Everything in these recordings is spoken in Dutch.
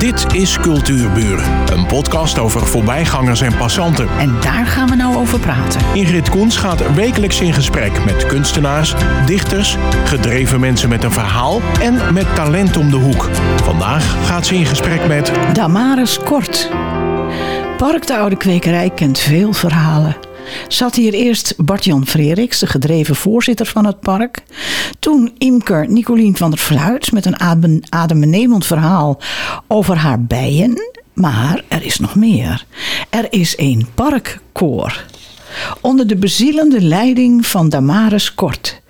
Dit is Cultuurburen, een podcast over voorbijgangers en passanten. En daar gaan we nou over praten. Ingrid Koens gaat wekelijks in gesprek met kunstenaars, dichters, gedreven mensen met een verhaal en met talent om de hoek. Vandaag gaat ze in gesprek met Damaris Kort. Park de Oude Kwekerij kent veel verhalen. Zat hier eerst Bart-Jan Freriks, de gedreven voorzitter van het park. Toen imker Nicolien van der Fluit met een adem, adembenemend verhaal over haar bijen. Maar er is nog meer. Er is een parkkoor. Onder de bezielende leiding van Damaris Kort.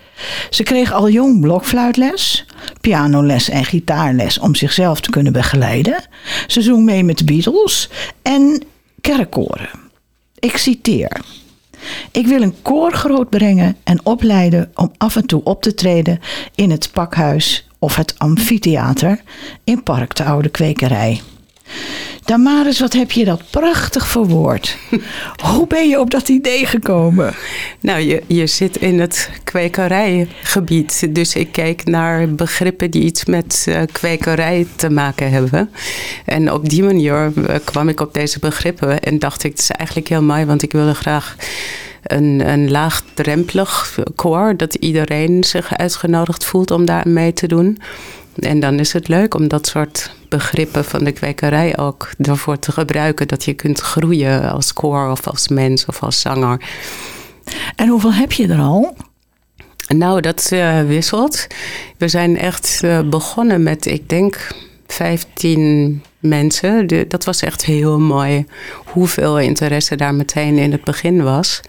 Ze kreeg al jong blokfluitles, pianoles en gitaarles om zichzelf te kunnen begeleiden. Ze zong mee met Beatles en kerkkoren. Ik citeer. Ik wil een koor grootbrengen en opleiden om af en toe op te treden in het pakhuis of het amfitheater in Park de Oude Kwekerij. Damaris, wat heb je dat prachtig verwoord. Hoe ben je op dat idee gekomen? Nou, je, je zit in het kwekerijgebied. Dus ik keek naar begrippen die iets met uh, kwekerij te maken hebben. En op die manier uh, kwam ik op deze begrippen. En dacht ik, het is eigenlijk heel mooi, want ik wilde graag een, een laagdrempelig koor. Dat iedereen zich uitgenodigd voelt om daar mee te doen. En dan is het leuk om dat soort begrippen van de kwekerij ook ervoor te gebruiken. Dat je kunt groeien als koor of als mens of als zanger. En hoeveel heb je er al? Nou, dat uh, wisselt. We zijn echt uh, begonnen met, ik denk, 15 mensen. De, dat was echt heel mooi. Hoeveel interesse daar meteen in het begin was.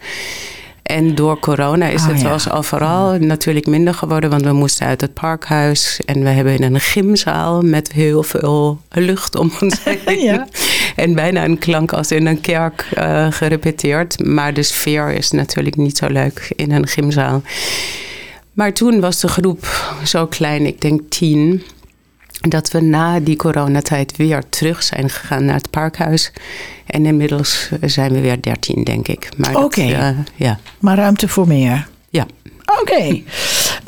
En door corona is oh, het ja. overal natuurlijk minder geworden. Want we moesten uit het parkhuis. En we hebben in een gymzaal met heel veel lucht om ons heen. ja. En bijna een klank als in een kerk uh, gerepeteerd. Maar de sfeer is natuurlijk niet zo leuk in een gymzaal. Maar toen was de groep zo klein, ik denk tien dat we na die coronatijd weer terug zijn gegaan naar het parkhuis. En inmiddels zijn we weer dertien, denk ik. Oké, okay. uh, ja. maar ruimte voor meer. Ja. Oké. Okay.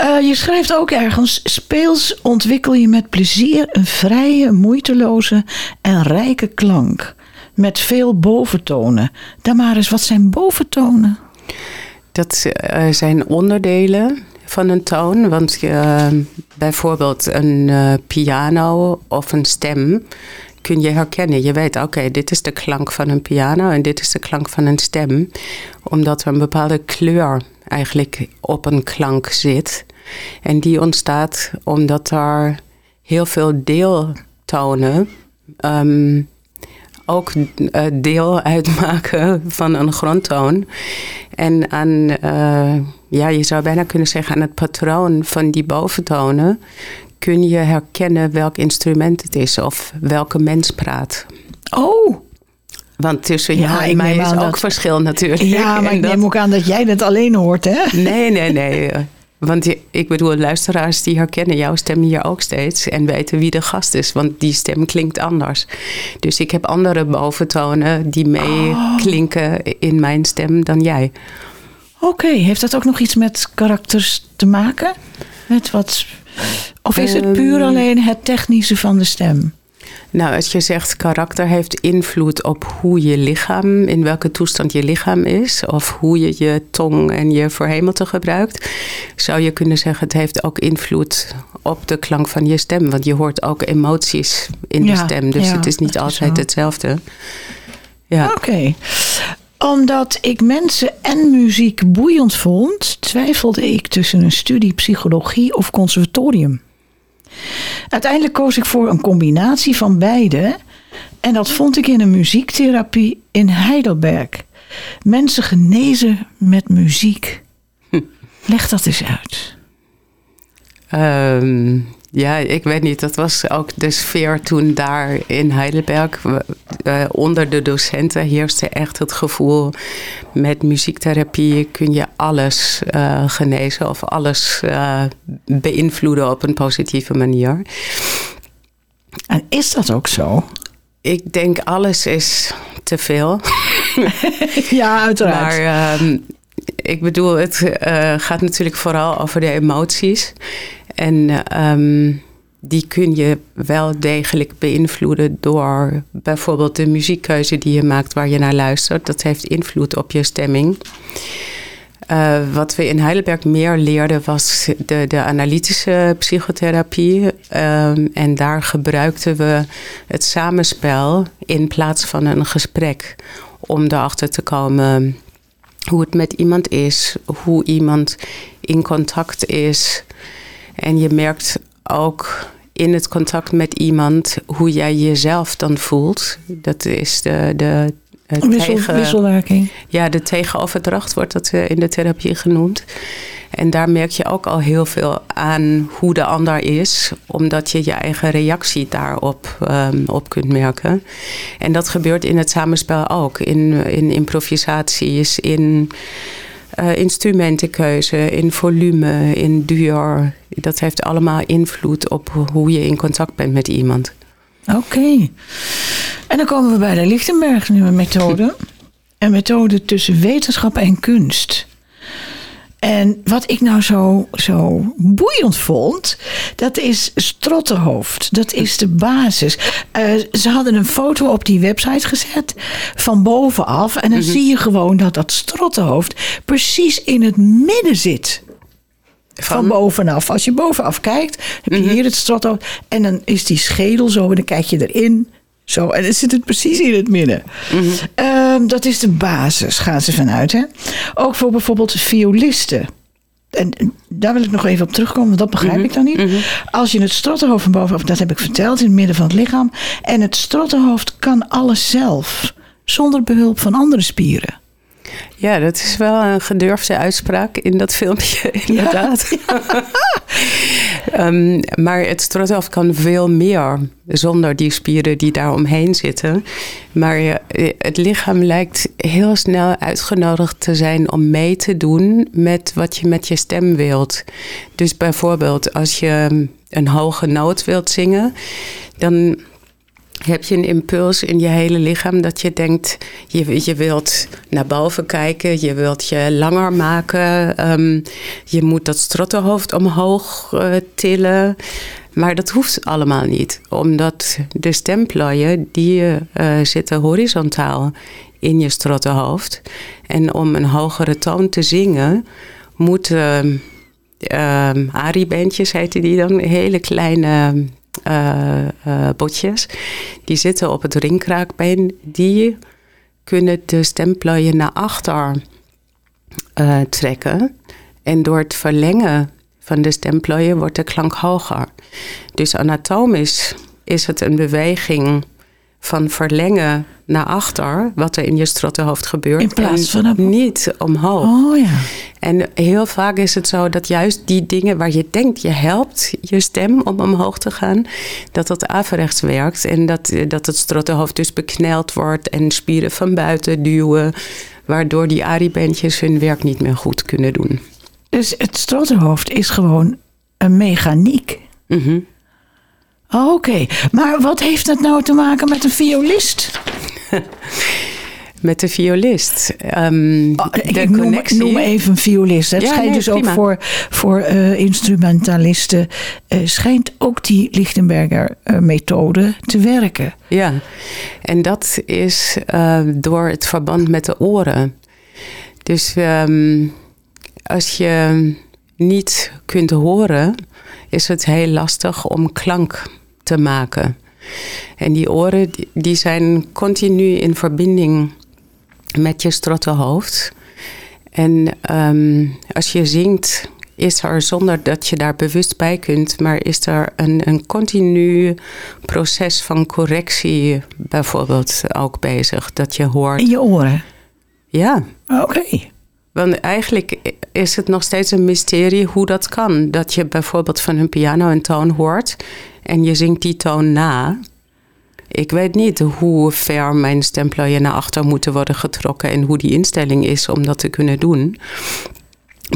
Uh, je schrijft ook ergens: speels ontwikkel je met plezier een vrije, moeiteloze en rijke klank. Met veel boventonen. Damaris, wat zijn boventonen? Dat uh, zijn onderdelen van een toon. Want uh, bijvoorbeeld een uh, piano of een stem kun je herkennen. Je weet, oké, dit is de klank van een piano en dit is de klank van een stem. Omdat er een bepaalde kleur eigenlijk op een klank zit. En die ontstaat omdat er heel veel deeltonen um, ook uh, deel uitmaken van een grondtoon. En aan, uh, ja, je zou bijna kunnen zeggen, aan het patroon van die boventonen kun je herkennen welk instrument het is of welke mens praat. Oh, want tussen ja, jou en mij is ook dat... verschil natuurlijk. Ja, maar ik dat... neem ook aan dat jij het alleen hoort, hè? Nee, nee, nee. Want ik bedoel, luisteraars die herkennen jouw stem hier ook steeds en weten wie de gast is, want die stem klinkt anders. Dus ik heb andere boventonen die meeklinken oh. in mijn stem dan jij. Oké, heeft dat ook nog iets met karakters te maken? Met wat, of is het puur ehm. alleen het technische van de stem? Nou, als je zegt karakter heeft invloed op hoe je lichaam, in welke toestand je lichaam is, of hoe je je tong en je verhemelte gebruikt, zou je kunnen zeggen het heeft ook invloed op de klank van je stem. Want je hoort ook emoties in ja, de stem, dus ja, het is niet altijd is hetzelfde. Ja. Oké. Omdat ik mensen en muziek boeiend vond, twijfelde ik tussen een studie psychologie of conservatorium. Uiteindelijk koos ik voor een combinatie van beide. En dat vond ik in een muziektherapie in Heidelberg. Mensen genezen met muziek. Leg dat eens uit. Um, ja, ik weet niet. Dat was ook de sfeer toen daar in Heidelberg. Uh, onder de docenten heerste echt het gevoel... met muziektherapie kun je alles uh, genezen... of alles uh, beïnvloeden op een positieve manier. En is dat ook zo? Ik denk alles is te veel. ja, uiteraard. Maar ehm, ik bedoel, het gaat natuurlijk vooral over de emoties... En um, die kun je wel degelijk beïnvloeden door bijvoorbeeld de muziekkeuze die je maakt waar je naar luistert. Dat heeft invloed op je stemming. Uh, wat we in Heidelberg meer leerden was de, de analytische psychotherapie. Um, en daar gebruikten we het samenspel in plaats van een gesprek. Om erachter te komen hoe het met iemand is, hoe iemand in contact is. En je merkt ook in het contact met iemand hoe jij jezelf dan voelt. Dat is de, de Wissel, tegen, wisselwerking. Ja, de tegenoverdracht wordt dat eh, in de therapie genoemd. En daar merk je ook al heel veel aan hoe de ander is, omdat je je eigen reactie daarop um, op kunt merken. En dat gebeurt in het samenspel ook, in, in improvisaties, in uh, instrumentenkeuze, in volume, in duur. Dat heeft allemaal invloed op hoe je in contact bent met iemand. Oké. En dan komen we bij de Lichtenberg nieuwe methode. Een methode tussen wetenschap en kunst. En wat ik nou zo, zo boeiend vond, dat is strottenhoofd. Dat is de basis. Uh, ze hadden een foto op die website gezet van bovenaf. En dan mhm. zie je gewoon dat dat strottenhoofd precies in het midden zit. Van? bovenaf. Als je bovenaf kijkt, heb je mhm. hier het strothoofd. En dan is die schedel zo en dan kijk je erin. Zo, en dan zit het precies in het midden. Mhm. Ehm, dat is de basis, gaan ze vanuit. Hè? Ook voor bijvoorbeeld violisten. En daar wil ik nog even op terugkomen, want dat begrijp mhm. ik dan niet. Mhm. Als je het strottenhoofd van bovenaf, dat heb ik verteld, in het midden van het lichaam. En het strottenhoofd kan alles zelf, zonder behulp van andere spieren. Ja, dat is wel een gedurfde uitspraak in dat filmpje, inderdaad. Ehm, maar het strothoofd kan veel meer zonder die spieren die daar omheen zitten. Maar het lichaam lijkt heel snel uitgenodigd te zijn om mee te doen met wat je met je stem wilt. Dus bijvoorbeeld als je een hoge noot wilt zingen, dan heb je een impuls in je hele lichaam dat je denkt, je, je wilt naar boven kijken, je wilt je langer maken, ehm, je moet dat strottenhoofd omhoog uh, tillen. Maar dat hoeft allemaal niet, omdat de stemplooien die uh, zitten horizontaal in je strottenhoofd. En om een hogere toon te zingen, moeten uh, ariebandjes, heette die dan, hele kleine botjes. Die zitten op het ringkraakbeen. Die kunnen de stemplooien naar achter uh, trekken. En door het verlengen van de stemplooien wordt de klank hoger. Dus anatomisch is het een beweging van verlengen naar achter, wat er in je strottenhoofd gebeurt. In plaats van op... niet omhoog. Oh ja. En heel vaak is het zo dat juist die dingen waar je denkt je helpt je stem om omhoog te gaan, dat dat averechts werkt en dat, dat het strottenhoofd dus bekneld wordt en spieren van buiten duwen, waardoor die aribandjes hun werk niet meer goed kunnen doen. Dus het strottenhoofd is gewoon een mechaniek. Mm Oké, maar wat heeft dat nou te maken met een violist? met de violist. Um, oh, ik noem, noem, even een violist. Het schijnt dus ook voor, voor uh, instrumentalisten... Uh, schijnt ook die Lichtenberger uh, methode te werken. Ja, en dat is door het verband met de oren. Dus um, als je niet kunt horen... is het heel lastig om klank te maken. En die oren die zijn continu in verbinding met je strottenhoofd. En um, als je zingt, is er zonder dat je daar bewust bij kunt, maar is er een, een continu proces van correctie bijvoorbeeld ook bezig, dat je hoort. In je oren? Ja. Oké. Want eigenlijk is het nog steeds een mysterie hoe dat kan. Dat je bijvoorbeeld van een piano een toon hoort en je zingt die toon na. Ik weet niet hoe ver mijn stemplooien naar achter moeten worden getrokken en hoe die instelling is om dat te kunnen doen.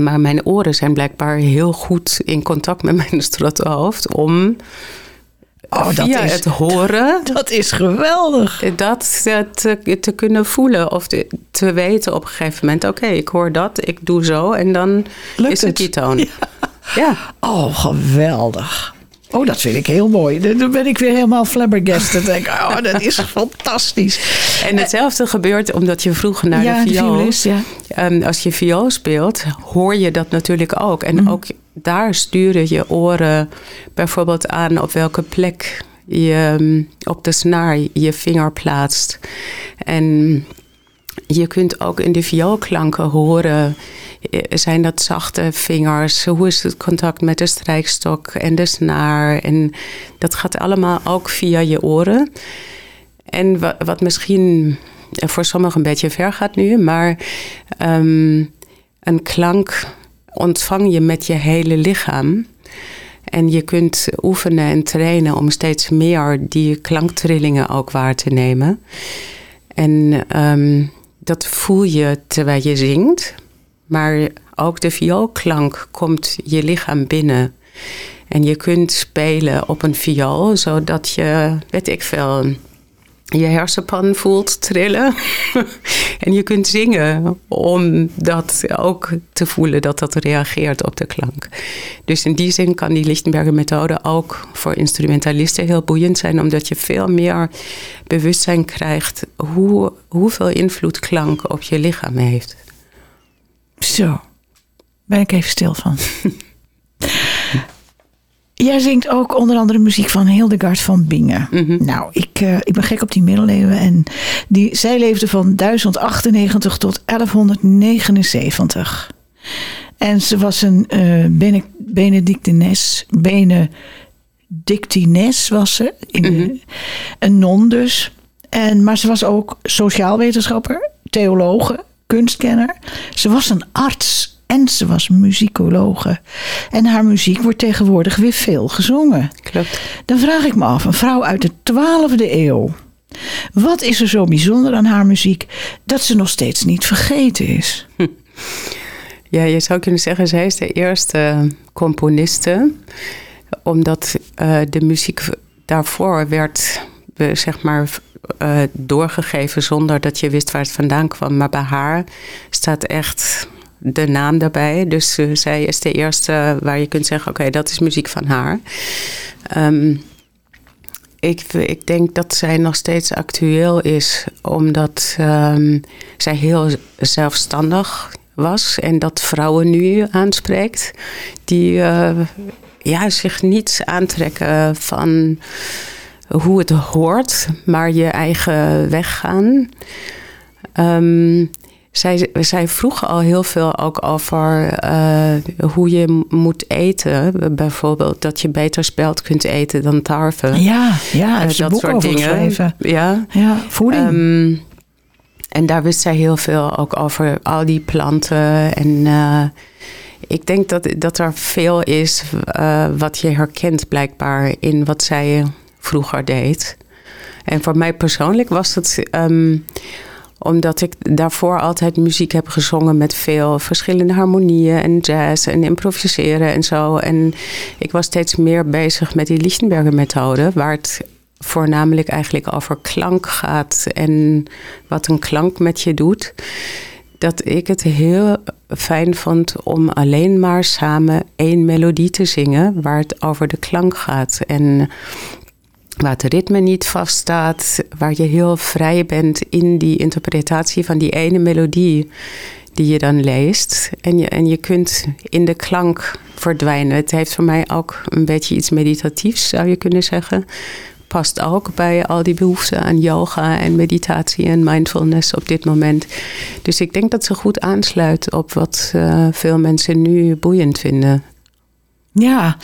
Maar mijn oren zijn blijkbaar heel goed in contact met mijn strottenhoofd om oh, via dat is, het horen... Dat is geweldig. Dat te, te kunnen voelen of te, te, weten op een gegeven moment... oké, ik hoor dat, ik doe zo en dan is het die toon. Ja. ja. Oh, geweldig. Oh, dat vind ik heel mooi. Dan ben ik weer helemaal flabbergasted. denk ik, oh, dat is fantastisch. En hetzelfde gebeurt omdat je vroeger naar Ja, de de viool... violist, ja. Ehm, als je viool speelt, hoor je dat natuurlijk ook. En Mhm. ook daar sturen je oren bijvoorbeeld aan op welke plek je ehm, op de snaar je vinger plaatst. En je kunt ook in de vioolklanken horen, eh, zijn dat zachte vingers? Hoe is het contact met de strijkstok en de snaar? En dat gaat allemaal ook via je oren. En wa- wat misschien voor sommigen een beetje ver gaat nu, maar ehm, een klank ontvang je met je hele lichaam. En je kunt oefenen en trainen om steeds meer die klanktrillingen ook waar te nemen. En ehm, dat voel je terwijl je zingt. Maar ook de vioolklank komt je lichaam binnen. En je kunt spelen op een viool, zodat je, weet ik veel, je hersenpan voelt trillen. en je kunt zingen om dat ook te voelen dat dat reageert op de klank. Dus in die zin kan die Lichtenberger methode ook voor instrumentalisten heel boeiend zijn, omdat je veel meer bewustzijn krijgt hoe, hoeveel invloed klank op je lichaam heeft. Zo, ben ik even stil van. Jij zingt ook onder andere muziek van Hildegard van Bingen. Nou, ik, eh, ik ben gek op die middeleeuwen. En die, zij leefde van 1098 tot 1179. En ze was een eh bene, benedictines, benedictines was ze. In de- een non dus. En, maar ze was ook sociaal wetenschapper, theologe, kunstkenner. Ze was een arts en ze was muzikologe. En haar muziek wordt tegenwoordig weer veel gezongen. Klopt. Dan vraag ik me af, een vrouw uit de 12e eeuw. Wat is er zo bijzonder aan haar muziek dat ze nog steeds niet vergeten is? Ja, je zou kunnen zeggen, zij is de eerste componiste. Omdat eh, de muziek daarvoor werd, zeg maar, eh, doorgegeven zonder dat je wist waar het vandaan kwam. Maar bij haar staat echt de naam daarbij. Dus zij is de eerste waar je kunt zeggen, oké, dat is muziek van haar. Ehm, ik, ik denk dat zij nog steeds actueel is, omdat ehm, zij heel zelfstandig was en dat vrouwen nu aanspreekt, die eh, ja, zich niets aantrekken van hoe het hoort, maar je eigen weg gaan. Ehm, zij, zij vroeg al heel veel ook over eh, hoe je moet eten. Bijvoorbeeld dat je beter speld kunt eten dan tarwe. Ja, ja, Eh, boek over geschreven. Ja. Ja, voeding. Ehm, en daar wist zij heel veel ook over al die planten. En eh, ik denk dat, dat er veel is wat je herkent blijkbaar in wat zij vroeger deed. En voor mij persoonlijk was het ehm, omdat ik daarvoor altijd muziek heb gezongen met veel verschillende harmonieën en jazz en improviseren en zo. En ik was steeds meer bezig met die Lichtenberger methode, waar het voornamelijk eigenlijk over klank gaat en wat een klank met je doet. Dat ik het heel fijn vond om alleen maar samen één melodie te zingen waar het over de klank gaat. En waar het ritme niet vaststaat, waar je heel vrij bent in die interpretatie van die ene melodie die je dan leest. En je, en je kunt in de klank verdwijnen. Het heeft voor mij ook een beetje iets meditatiefs, zou je kunnen zeggen. Past ook bij al die behoeften aan yoga en meditatie en mindfulness op dit moment. Dus ik denk dat ze goed aansluit op wat uh, veel mensen nu boeiend vinden. Ja,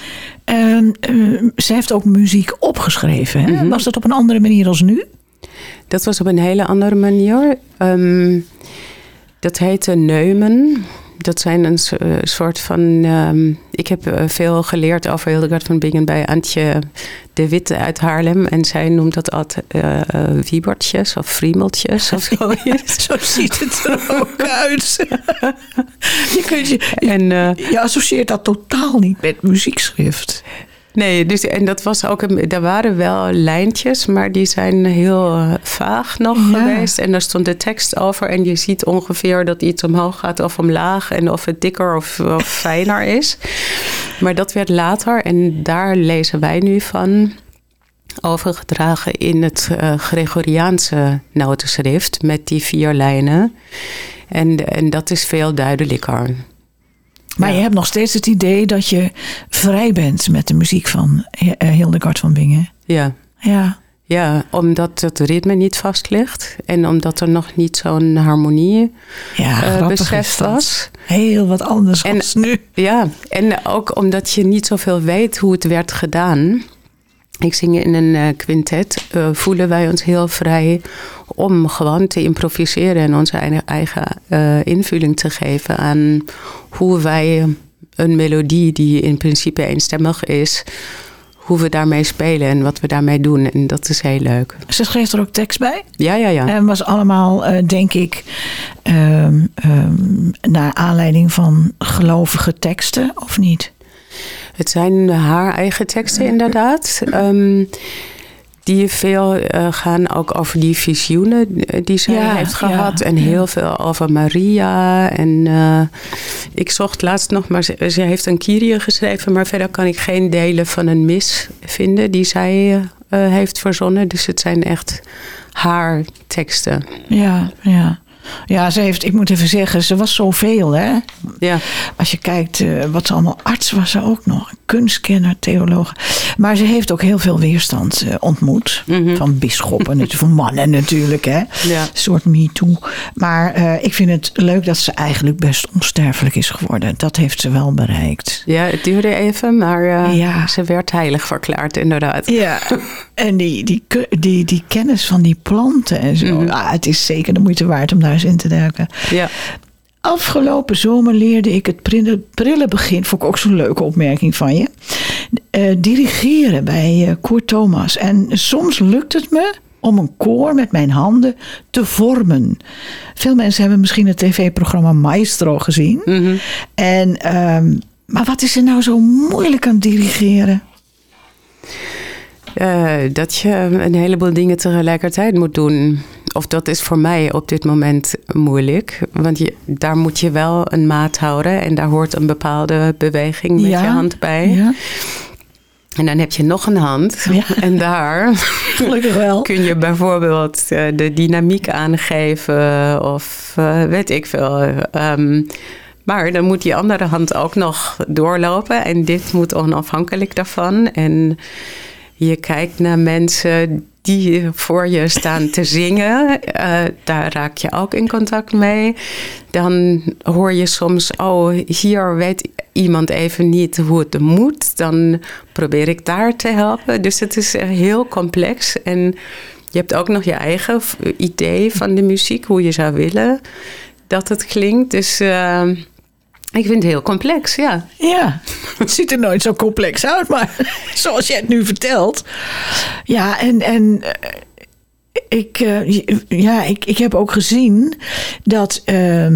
uh, uh, ze heeft ook muziek opgeschreven. Hè? Mm -hmm. Was dat op een andere manier als nu? Dat was op een hele andere manier. Um, dat heette Neumen. Dat zijn een uh, soort van. Um, ik heb uh, veel geleerd over Hildegard van Bingen bij Antje de Witte uit Haarlem. En zij noemt dat altijd uh, wiebertjes of friemeltjes of zo. Ja, zo ziet het er ook uit. je, kunt je, en, je associeert dat totaal niet met muziekschrift. Nee, dus, en dat was ook, een, er waren wel lijntjes, maar die zijn heel uh, vaag nog ja. geweest. En daar stond de tekst over en je ziet ongeveer dat iets omhoog gaat of omlaag en of het dikker of, of fijner is. Maar dat werd later en daar lezen wij nu van overgedragen in het uh, Gregoriaanse notenschrift met die vier lijnen. En, en dat is veel duidelijker. Maar je hebt nog steeds het idee dat je vrij bent met de muziek van eh, Hildegard van Bingen. Ja. Ja. Ja, omdat het ritme niet vast ligt. En omdat er nog niet zo'n harmonie ja, uh, besef was. Heel wat anders en, nu. Ja, en ook omdat je niet zoveel weet hoe het werd gedaan. Ik zing in een uh, quintet. Uh, voelen wij ons heel vrij om gewoon te improviseren en onze eigen uh, invulling te geven aan hoe wij een melodie die in principe eenstemmig is, hoe we daarmee spelen en wat we daarmee doen. En dat is heel leuk. Ze schreef er ook tekst bij? Ja, ja, ja. En was allemaal, denk ik, um, um, naar aanleiding van gelovige teksten, of niet? Het zijn haar eigen teksten inderdaad. Um, die veel uh, gaan ook over die visioenen die zij ja, heeft gehad. Ja, en heel ja. veel over Maria. En uh, ik zocht laatst nog, maar ze, ze, heeft een Kyrie geschreven. Maar verder kan ik geen delen van een mis vinden die zij uh, heeft verzonnen. Dus het zijn echt haar teksten. Ja, ja. Ja, ze heeft, ik moet even zeggen, ze was zoveel, hè? Ja. Als je kijkt uh, wat ze allemaal, arts was ze ook nog, kunstkenner, theoloog. Maar ze heeft ook heel veel weerstand uh, ontmoet. Mm -hmm. Van bisschoppen, van mannen natuurlijk, hè? Ja. Een soort me-too. Maar uh, ik vind het leuk dat ze eigenlijk best onsterfelijk is geworden. Dat heeft ze wel bereikt. Ja, het duurde even, maar ja. ze werd heilig verklaard, inderdaad. Ja, en die, die, die, die kennis van die planten en zo. Mm -hmm. ah, het is zeker de moeite waard om daar eens in te duiken. Ja. Afgelopen zomer leerde ik het prille begin, vond ik ook zo'n leuke opmerking van je, uh, dirigeren bij uh, Koer Thomas. En soms lukt het me om een koor met mijn handen te vormen. Veel mensen hebben misschien het tv-programma Maestro gezien. Mm -hmm. en, um, maar wat is er nou zo moeilijk aan dirigeren? Uh, dat je een heleboel dingen tegelijkertijd moet doen. Of dat is voor mij op dit moment moeilijk. Want je, daar moet je wel een maat houden. En daar hoort een bepaalde beweging met ja, je hand bij. Ja. En dan heb je nog een hand. Ja. En daar Gelukkig wel. kun je bijvoorbeeld uh, de dynamiek aangeven. Of uh, weet ik veel. Um, maar dan moet die andere hand ook nog doorlopen. En dit moet onafhankelijk daarvan. En je kijkt naar mensen die voor je staan te zingen. Uh, daar raak je ook in contact mee. Dan hoor je soms, oh, hier weet iemand even niet hoe het moet. Dan probeer ik daar te helpen. Dus het is heel complex. En je hebt ook nog je eigen idee van de muziek, hoe je zou willen dat het klinkt. Dus. Uh, ik vind het heel complex, ja. Ja, het ziet er nooit zo complex uit, maar zoals jij het nu vertelt. Ja, en, en ik, uh, ja, ik, ik heb ook gezien dat. Uh,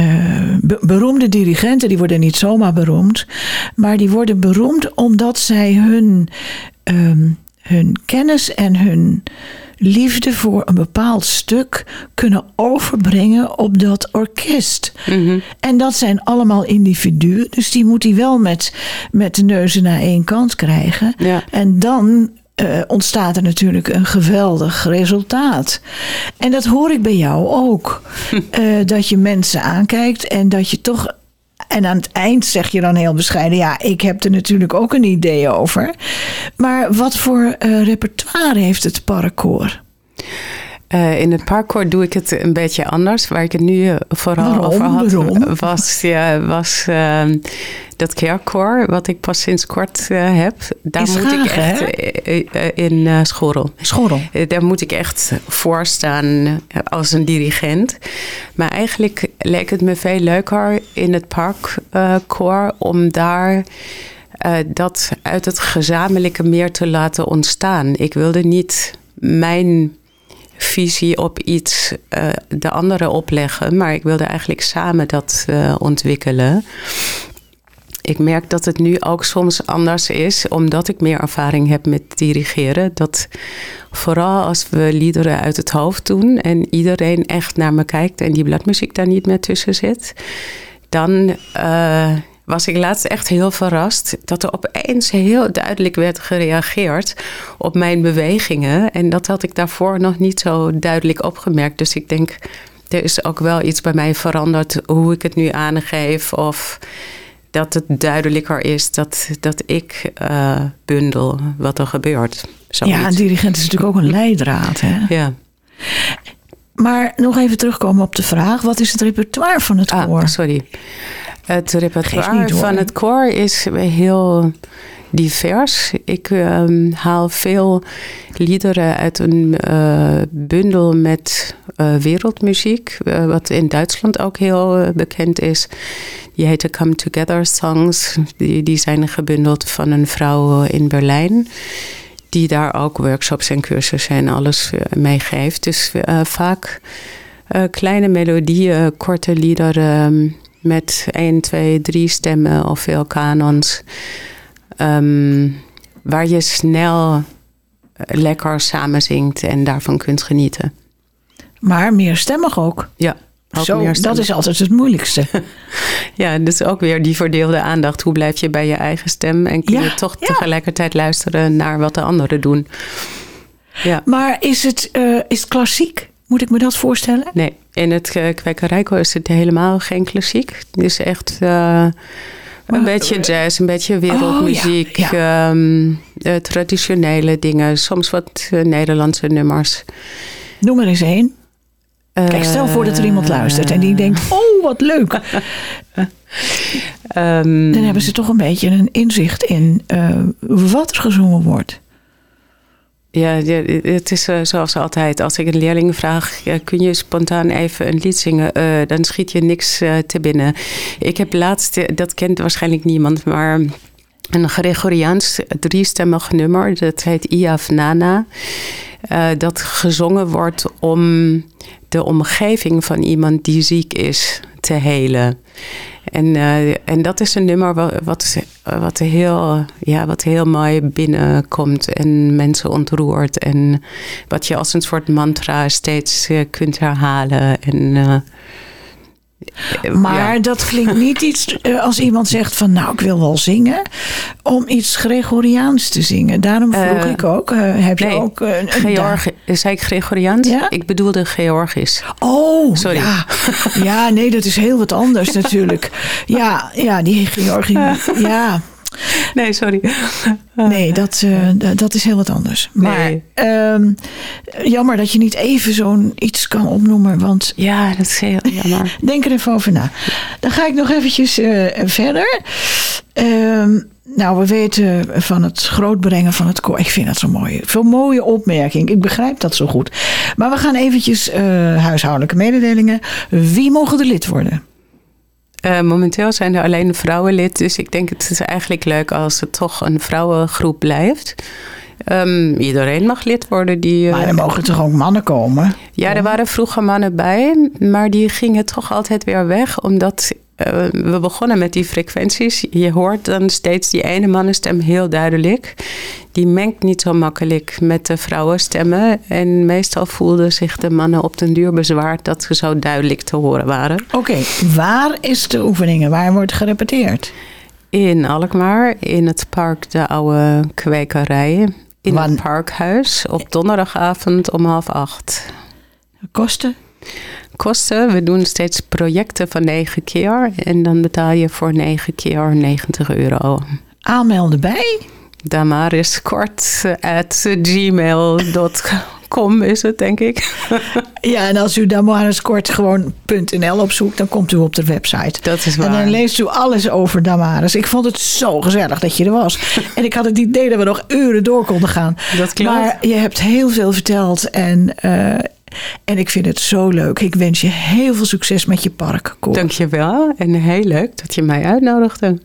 uh, beroemde dirigenten, die worden niet zomaar beroemd, maar die worden beroemd omdat zij hun, um, hun kennis en hun liefde voor een bepaald stuk kunnen overbrengen op dat orkest. Mm -hmm. En dat zijn allemaal individuen, dus die moet hij wel met, met de neuzen naar één kant krijgen. Ja. En dan uh, ontstaat er natuurlijk een geweldig resultaat. En dat hoor ik bij jou ook. uh, dat je mensen aankijkt en dat je toch en aan het eind zeg je dan heel bescheiden: ja, ik heb er natuurlijk ook een idee over. Maar wat voor uh, repertoire heeft het parkour? Uh, in het parkour doe ik het een beetje anders. Waar ik het nu uh, vooral Waarom? over had, Waarom? was, ja, was uh, dat kerkkoor, wat ik pas sinds kort heb. Daar moet ik echt in Schorrel. Schorrel. daar moet ik echt voor staan als een dirigent. Maar eigenlijk leek het me veel leuker in het parkkoor om daar. Dat uit het gezamenlijke meer te laten ontstaan. Ik wilde niet mijn visie op iets uh, de andere opleggen, maar ik wilde eigenlijk samen dat uh, ontwikkelen. Ik merk dat het nu ook soms anders is, omdat ik meer ervaring heb met dirigeren. Dat vooral als we liederen uit het hoofd doen en iedereen echt naar me kijkt en die bladmuziek daar niet meer tussen zit, dan uh, was ik laatst echt heel verrast dat er opeens heel duidelijk werd gereageerd op mijn bewegingen. En dat had ik daarvoor nog niet zo duidelijk opgemerkt. Dus ik denk, er is ook wel iets bij mij veranderd hoe ik het nu aangeef. Of dat het duidelijker is dat, dat ik uh, bundel wat er gebeurt. Zoiets. Ja, een dirigent is natuurlijk ook een leidraad. Hè? Ja. Maar nog even terugkomen op de vraag: wat is het repertoire van het ah, koor? Sorry. Het repertoire van het koor is heel divers. Ik um, haal veel liederen uit een uh, bundel met uh, wereldmuziek, uh, wat in Duitsland ook heel bekend is. Die heette Come Together Songs. Die, die zijn gebundeld van een vrouw in Berlijn die daar ook workshops en cursussen en alles mee geeft. Dus vaak kleine melodieën, korte liederen met 1, 2, 3 stemmen of veel kanons. Um, waar je snel eh, lekker samen zingt en daarvan kunt genieten. Maar meerstemmig ook. Ja. Ook Zo, dat is altijd het moeilijkste. ja, dus ook weer die verdeelde aandacht. Hoe blijf je bij je eigen stem en kun je toch tegelijkertijd luisteren naar wat de anderen doen? Ja. Maar is het, uh, is het klassiek? Moet ik me dat voorstellen? Nee, in het uh, Kwekerijko is het helemaal geen klassiek. Het is echt uh, een beetje jazz, een beetje wereldmuziek. Oh, ja, um, traditionele dingen, soms wat Nederlandse nummers. Noem er eens één. Kijk, stel voor dat er iemand luistert en die denkt: Oh, wat leuk. um, Dan hebben ze toch een beetje een inzicht in wat er gezongen wordt. Ja, het is uh, zoals altijd. Als ik een leerling vraag, kun je spontaan even een lied zingen? Uh, dan schiet je niks uh, te binnen. Ik heb laatst, dat kent waarschijnlijk niemand, maar een Gregoriaans driestemmig nummer. Dat heet Iaf Nana. Dat gezongen wordt om de omgeving van iemand die ziek is te helen. En, uh, en dat is een nummer wat, wat, wat, heel, ja, wat heel mooi binnenkomt en mensen ontroert. En wat je als een soort mantra steeds uh, kunt herhalen. En, uh, maar dat klinkt niet iets eh, als iemand zegt van nou ik wil wel zingen om iets Gregoriaans te zingen. Daarom vroeg uh, ik ook, uh, heb nee, je ook een Georg, zei ik Gregoriaans? Ja? Ik bedoelde Georgisch. Oh, sorry. Ja. ja, nee, dat is heel wat anders natuurlijk. Ja, ja, die Georgie. Ja. Nee, sorry. Nee, dat, uh, dat is heel wat anders. Maar nee. jammer dat je niet even zo'n iets kan opnoemen. Want ja, dat is heel jammer. Denk er even over na. Dan ga ik nog eventjes uh, verder. Uh, nou, we weten van het grootbrengen van het koor. Ik vind dat zo mooi. Veel mooie opmerking. Ik begrijp dat zo goed. Maar we gaan eventjes uh, huishoudelijke mededelingen. Wie mogen er lid worden? Uh, momenteel zijn er alleen vrouwen lid. Dus ik denk het is eigenlijk leuk als het toch een vrouwengroep blijft. Um, iedereen mag lid worden. Die, uh, maar er mogen toch ook mannen komen? Ja, er waren vroeger mannen bij. Maar die gingen toch altijd weer weg. Omdat we begonnen met die frequenties. Je hoort dan steeds die ene mannenstem heel duidelijk. Die mengt niet zo makkelijk met de vrouwenstemmen. En meestal voelden zich de mannen op den duur bezwaard dat ze zo duidelijk te horen waren. Oké, waar is de oefeningen? Waar wordt gerepeteerd? In Alkmaar, in het park De Oude Kwekerij. In het parkhuis op donderdagavond om half acht. Kosten? Kosten. We doen steeds projecten van negen keer. En dan betaal je voor negen keer 90 euro. Aanmelden bij? Damaris kort at gmail.com is het, denk ik. ja, en als u Damaris kort gewoon .nl opzoekt, dan komt u op de website. Dat is waar. En dan leest u alles over Damaris. Ik vond het zo gezellig dat je er was. en ik had het idee dat we nog uren door konden gaan. Dat klopt. Maar je hebt heel veel verteld en... Uh, en ik vind het zo leuk. Ik wens je heel veel succes met je park. Dank je wel. En heel leuk dat je mij uitnodigde.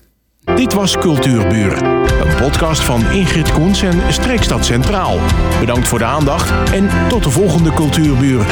Dit was Cultuurbuur. Een podcast van Ingrid Koens en Streekstad Centraal. Bedankt voor de aandacht en tot de volgende Cultuurbuur.